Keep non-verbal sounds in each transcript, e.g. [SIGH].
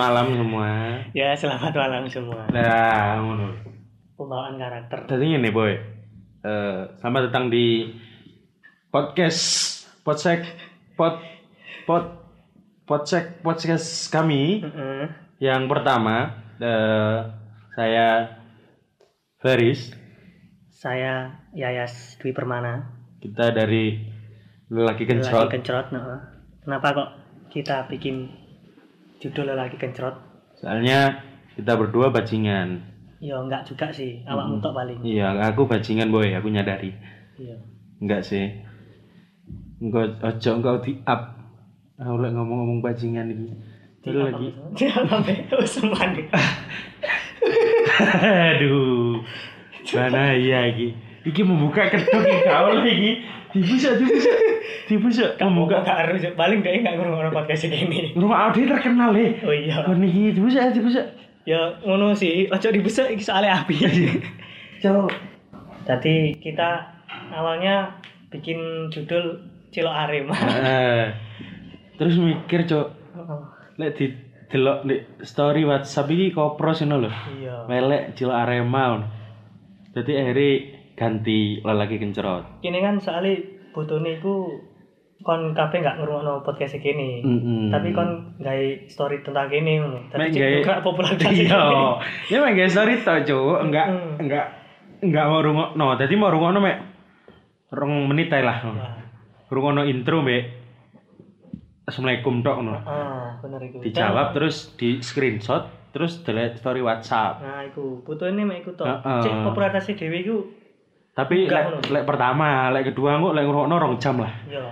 malam semua. Ya, selamat malam semua. Nah, ngono. Pembawaan karakter. Tadi ini boy. Eh, selamat datang di podcast Podsek Pod Pod Podsek podcast kami Heeh. yang pertama eh, saya Faris. Saya Yayas Dwi Permana. Kita dari lelaki Lelaki kencrot. kencrot. nah. Kenapa kok kita bikin judul lelaki kencrot? Soalnya kita berdua bajingan. Ya enggak juga sih, awak Hmm. mentok paling. Iya, aku bajingan boy, aku nyadari. Iya. Enggak sih. Enggak ojo engkau di up. Aku lagi ngomong-ngomong bajingan ini. Itu lagi. [LAUGHS] Nih. [LAUGHS] Aduh. [LAUGHS] Mana iya iki? Iki membuka kedok iki kau lagi. Dibusa, dibusa. Dibusa membuka. Enggak harus paling dia enggak ngurung podcast ini. Rumah Audi terkenal eh. Oh iya. Kon iki dibusa, dibusa. Ya ngono sih, ojo dibesek iki soalnya api. Coba. Jadi kita awalnya bikin judul Cilok Arema. Terus mikir, Cok. Lek di delok di story WhatsApp iki kopros ngono lho. iya. Melek cilok Arema. Jadi akhirnya ganti lelaki kencrot. Kini kan soalnya butuhnya iku kon kabeh nggak ngrungokno podcast gini. Mm-mm. Tapi kon gawe story tentang. Mek Tapi gawe- juga popularitas Iya. [LAUGHS] Ya mek gawe story to, Cuk. Enggak Hmm. enggak enggak mau rungokno. Dadi mau rungokno mek rong menit ae lah. Ya. Rungokno intro mek Assalamualaikum tok ngono. Ah, bener iku. Dijawab terus di screenshot terus delete story WhatsApp. Nah, iku butuhnya mek iku to. Heeh. Cek popularitas dhewe iku Tapi lek lek pertama, lek kedua kok lek ngrungokno rong jam lah. ya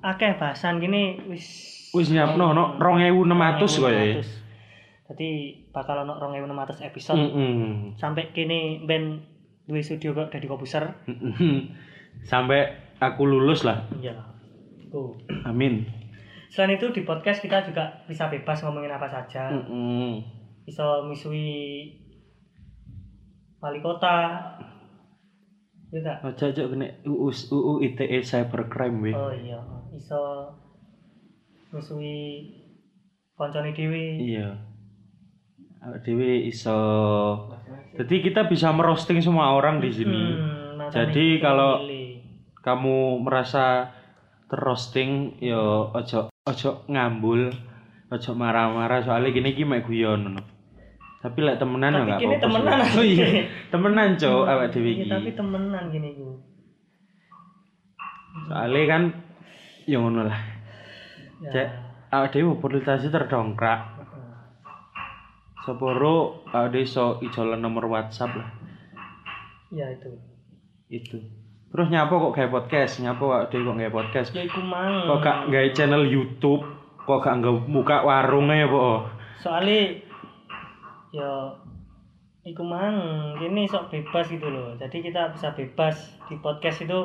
akeh bahasan gini wis Wis nyiapno no 2600 koyo ya. 2600. Jadi bakal ono 2600 episode Heeh. sampai kini ben duwe studio kok dadi komputer. Sampai aku lulus lah. Iya. Iku. Amin. Selain itu di podcast kita juga bisa bebas ngomongin apa saja. Heeh. Bisa misui wali kota. Enggak? Ojo ojo kena UU UU ITE cybercrime we. Oh iya, iso misui koncone dhewe. Iya. Dewi iso. Jadi kita bisa merosting semua orang di sini. Hmm, makanya Jadi kalau-. Kamu merasa terroasting yo ojo ojo ngambul, ojo marah-marah soalnya gini mek guyon. Tapi lek temenan ya Tapi kini apa-apa. temenan. Oh iya, temenan cok awak dhewe Iya, iki. tapi temenan gini gue. Soalnya kan ya ngono lah. Ya. Cek awak dhewe popularitasnya terdongkrak. Sepuro awak dhewe iso ijolan nomor WhatsApp lah. Ya itu. Itu. Terus nyapa kok kayak podcast? Nyapa awak dhewe kok kayak podcast? Ya iku mang. Kok gak gawe channel YouTube? Kok gak nggak buka warungnya ya, Po? Soalnya ya iku mang gini sok bebas gitu loh. Jadi kita bisa bebas di podcast itu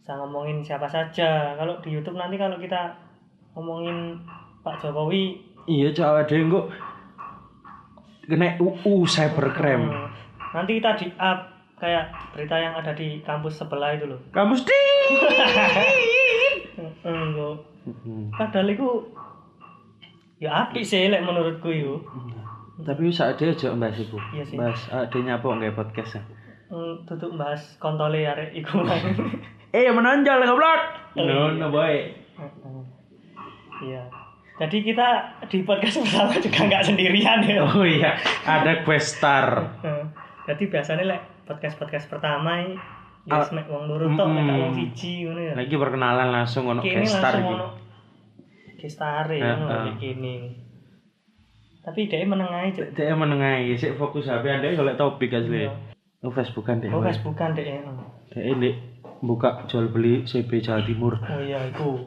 bisa ngomongin siapa saja. Kalau di YouTube nanti kalau kita ngomongin Pak Jokowi Iya, cok awak dhewe kok kena UU cybercrime. hmm, nanti kita di up kayak berita yang ada di kampus sebelah itu loh. Kamus di. [LAUGHS] Kok. Padahal itu ya apik sih lek menurutku yo. Tapi saat dia aja bahas iku. Iya sih. Bahas ada nyapa kayak podcast ya. Hmm, tutup bahas kontole arek iku mang. [LAUGHS] [LAUGHS] Eh menonjol goblok. Oh, No, iya. no boy. Heeh. Iya. Jadi kita di podcast pertama juga nggak sendirian ya. Oh iya, ada quest star. Heeh. Jadi biasanya lek podcast-podcast pertama ini ya Ah, smek wong loro tok nek wong siji ngono ya. Lagi perkenalan langsung ono Kini quest star langsung iki. ono gestare Heeh. ngono gini. Tapi dia menengahi Cuk. Dia menengahi, sik fokus HP anda golek topik asli. Iya. Oh, Facebookan deh. Oh, bukan deh. Dia ini buka jual beli CB Jawa Timur. Oh iya itu.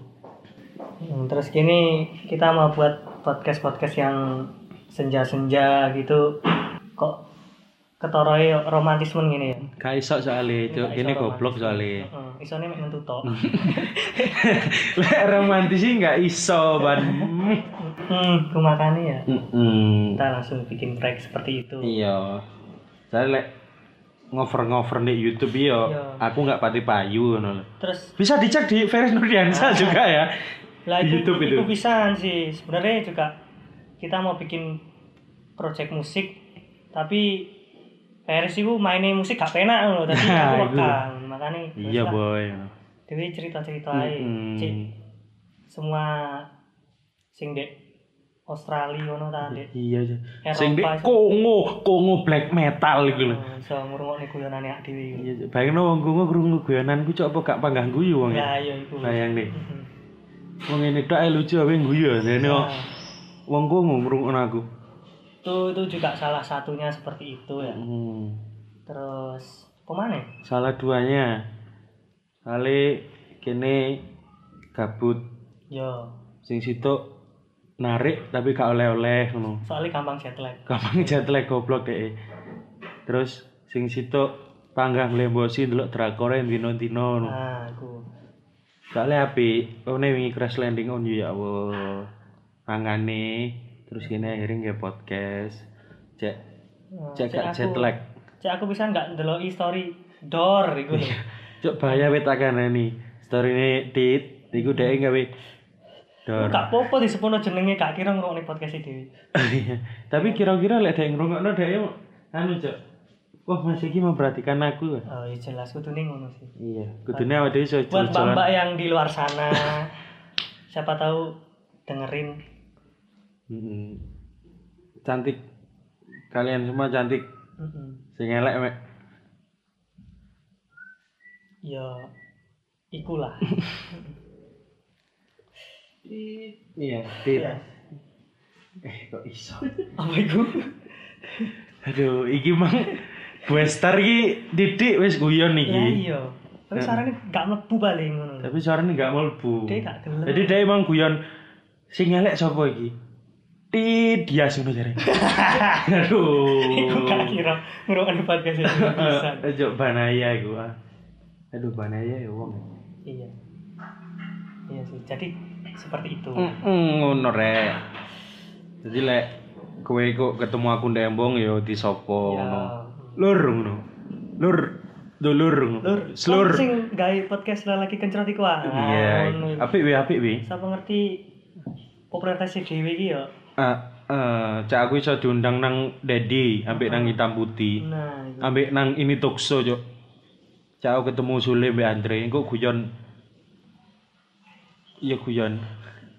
Hmm, terus gini kita mau buat podcast podcast yang senja-senja gitu. Kok ketoroi romantisme gini ya? Gak iso soalnya, itu ini iso goblok soalnya. Mek mentu tok. [LAUGHS] Lek romantis sih nggak iso ban. [LAUGHS] Hmm, ku makane ya. Mm-mm. Kita langsung bikin break seperti itu. Iya. Saya lek ngover-ngover di YouTube iyo, Iya. aku nggak pati payu lho. Terus Bisa dicek di Feris Nurdiansa juga ya. lah Di itu, YouTube itu. itu bisa sih sebenarnya juga kita mau bikin project musik tapi Peris itu mainnya musik gak penak loh tadi Nah, aku pegang makanya Iya, boy. Dewi cerita-cerita. Cik, semua sing dek Australia ngono ta dek Iya, iya. Sing iso- Kongo, Kongo black metal iku lho. Oh, iso ngrungokne guyonane ak dhewe iku. Iya, bayangno wong Kongo krungu guyonanku cok apa gak panggah guyu wong. Ya iya iku. Bayang deh. Mhm. Wong ini tok lucu ae guyu. Dene Nah, wong Kongo ngrungokno aku. itu itu juga salah satunya seperti itu ya. Hmm. Terus ke mana? Salah duanya. Kali kene gabut Yo, sing situ narik tapi gak oleh-oleh ngono. soalnya gampang jet lag. Gampang jet lag goblok deh. Terus sing situ panggah nglembosi ndelok drakore dino-dino ngono. Nah, aku. Soalnya api, oh nih wingi crash landing on you ya Allah. Mangane terus kene akhirnya nge podcast. Cek Nah, cek gak jet lag. Cek aku bisa nggak ndeloki story door iku lho. Cok bahaya wit nih. Story ini tit, iku dhek gawe dor. Gak popo di sepono jenenge gak kira ngrungokne podcast e dhewe. Tapi kira-kira lek dhek ngrungokno dhek anu cok. Wah, Mas iki memperhatikan aku. Oh, ya jelas kudune ngono sih. Iya, kudune awake dhewe iso Buat mbak yang di luar sana, siapa tahu dengerin. Mm-mm. Cantik. Kalian semua cantik. Mm-mm. Sing elek mek. Ya, ikulah. [LAUGHS] Iya, tit. Ya. Eh, kok iso? Apa itu? Aduh, iki mang Westar iki didik wis guyon Ya iki. iya. Tapi sarane gak mlebu paling ngono. Tapi suaranya gak mlebu. Dia gak gelem. Jadi dia emang guyon sing elek sapa iki? Tit dia ngono jare. [LAUGHS] Aduh. Iku gak kira ngrungokne podcast itu bisa. Ayo banaya iku. ah. Aduh banaya ya wong. Iya. Iya sih. Jadi seperti itu. Ngono rek. Jadi lek kowe kok ketemu aku ndek embong ya disopo Ya. ngono. Lur ngono. Lur, dulur. Lur, Slur. sing gawe podcast lagi kencrot iku ah. Iya. iku. Apik wi, apik wi. Siapa ngerti popularitas dhewe iki ya. Ah, eh, cak aku iso diundang nang Dedi, ambek nang hitam putih. Nah, iku. Ambek nang ini tokso, Cok. Cak aku ketemu Sule mbek Andre, engko guyon. Iya guyon.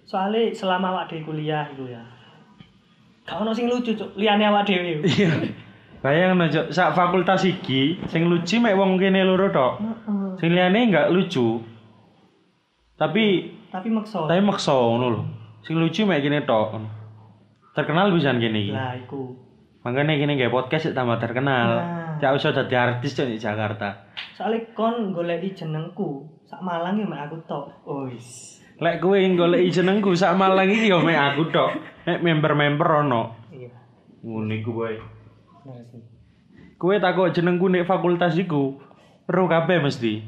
Soalnya selama awak dhewe kuliah iku ya. Gak ono sing lucu, Cuk. Liyane awak dhewe. Iya. Bayang Cok, sak fakultas iki sing lucu mek wong kene loro tok. Heeh. Sing liyane enggak lucu. Tapi Tapi maksa. tapi maksa ngono lho. Sing lucu mek kene tok. Terkenal pisan kene iki. Lah iku. Makanya kene gawe podcast tambah terkenal. Nah. Iso dadi artis di Jakarta. Soalnya kon goleki jenengku sak Malang ya mek aku tok. Wis. Lek kowe goleki jenengku sak Malang iki yo mek aku tok. Mek member-member ono. Iya. Ngono iku sih. Kowe takok jenengku nek fakultas iku. Ro kabeh mesti.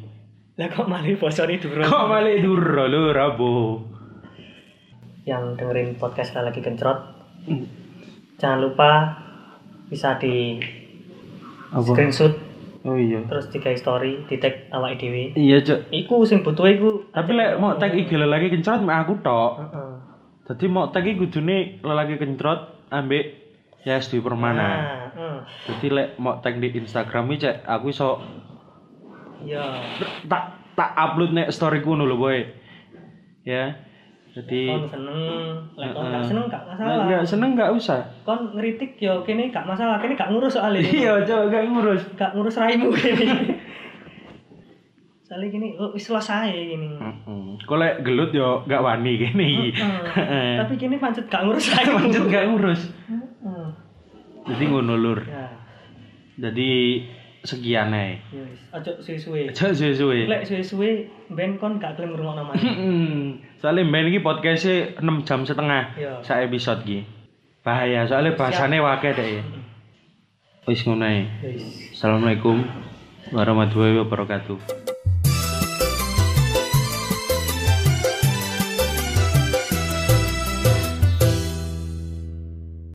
Lah kok malah bosone durung. Kok malah duro lho rabo. Yang dengerin podcast lagi kencrot. Jangan lupa bisa di screenshot Oh iya. terus di story di tag awake dhewe. Iya, Cok. Iku sing butuh iku. Tapi lek mau tag IG lelaki kencrot mek aku tok. Heeh. Dadi mau tag iki kudune lelaki kencrot ambek ya SD Permana. Nah, heeh. Jadi lek mau tag di Instagram iki cek aku iso Iya. tak tak upload nek storyku ngono lho boy. Ya. Jadi Kon seneng, lek kon gak seneng gak masalah. nggak seneng nggak usah. Kon ngeritik yo kene gak masalah, kene gak ngurus soalnya. Iya, coba gak ngurus. gak ngurus raimu kene. Soalnya gini, oh, wis selesai gini. Kok lek gelut yo gak wani iki. Heeh. Tapi kini pancet gak ngurus raimu. Lanjut gak ngurus. Heeh. Jadi ngono lur. Ya, Jadi sekian wis. Ojo suwe-suwe. Aja suwe-suwe. Lek suwe-suwe ben kon gak gelem ngrungokno maneh. Hmm, soalnya main ini podcastnya 6 jam setengah Iya. sa episode ki. Bahaya, soalnya bahasane wakil deh. Wis ngono ae. Assalamualaikum warahmatullahi wabarakatuh.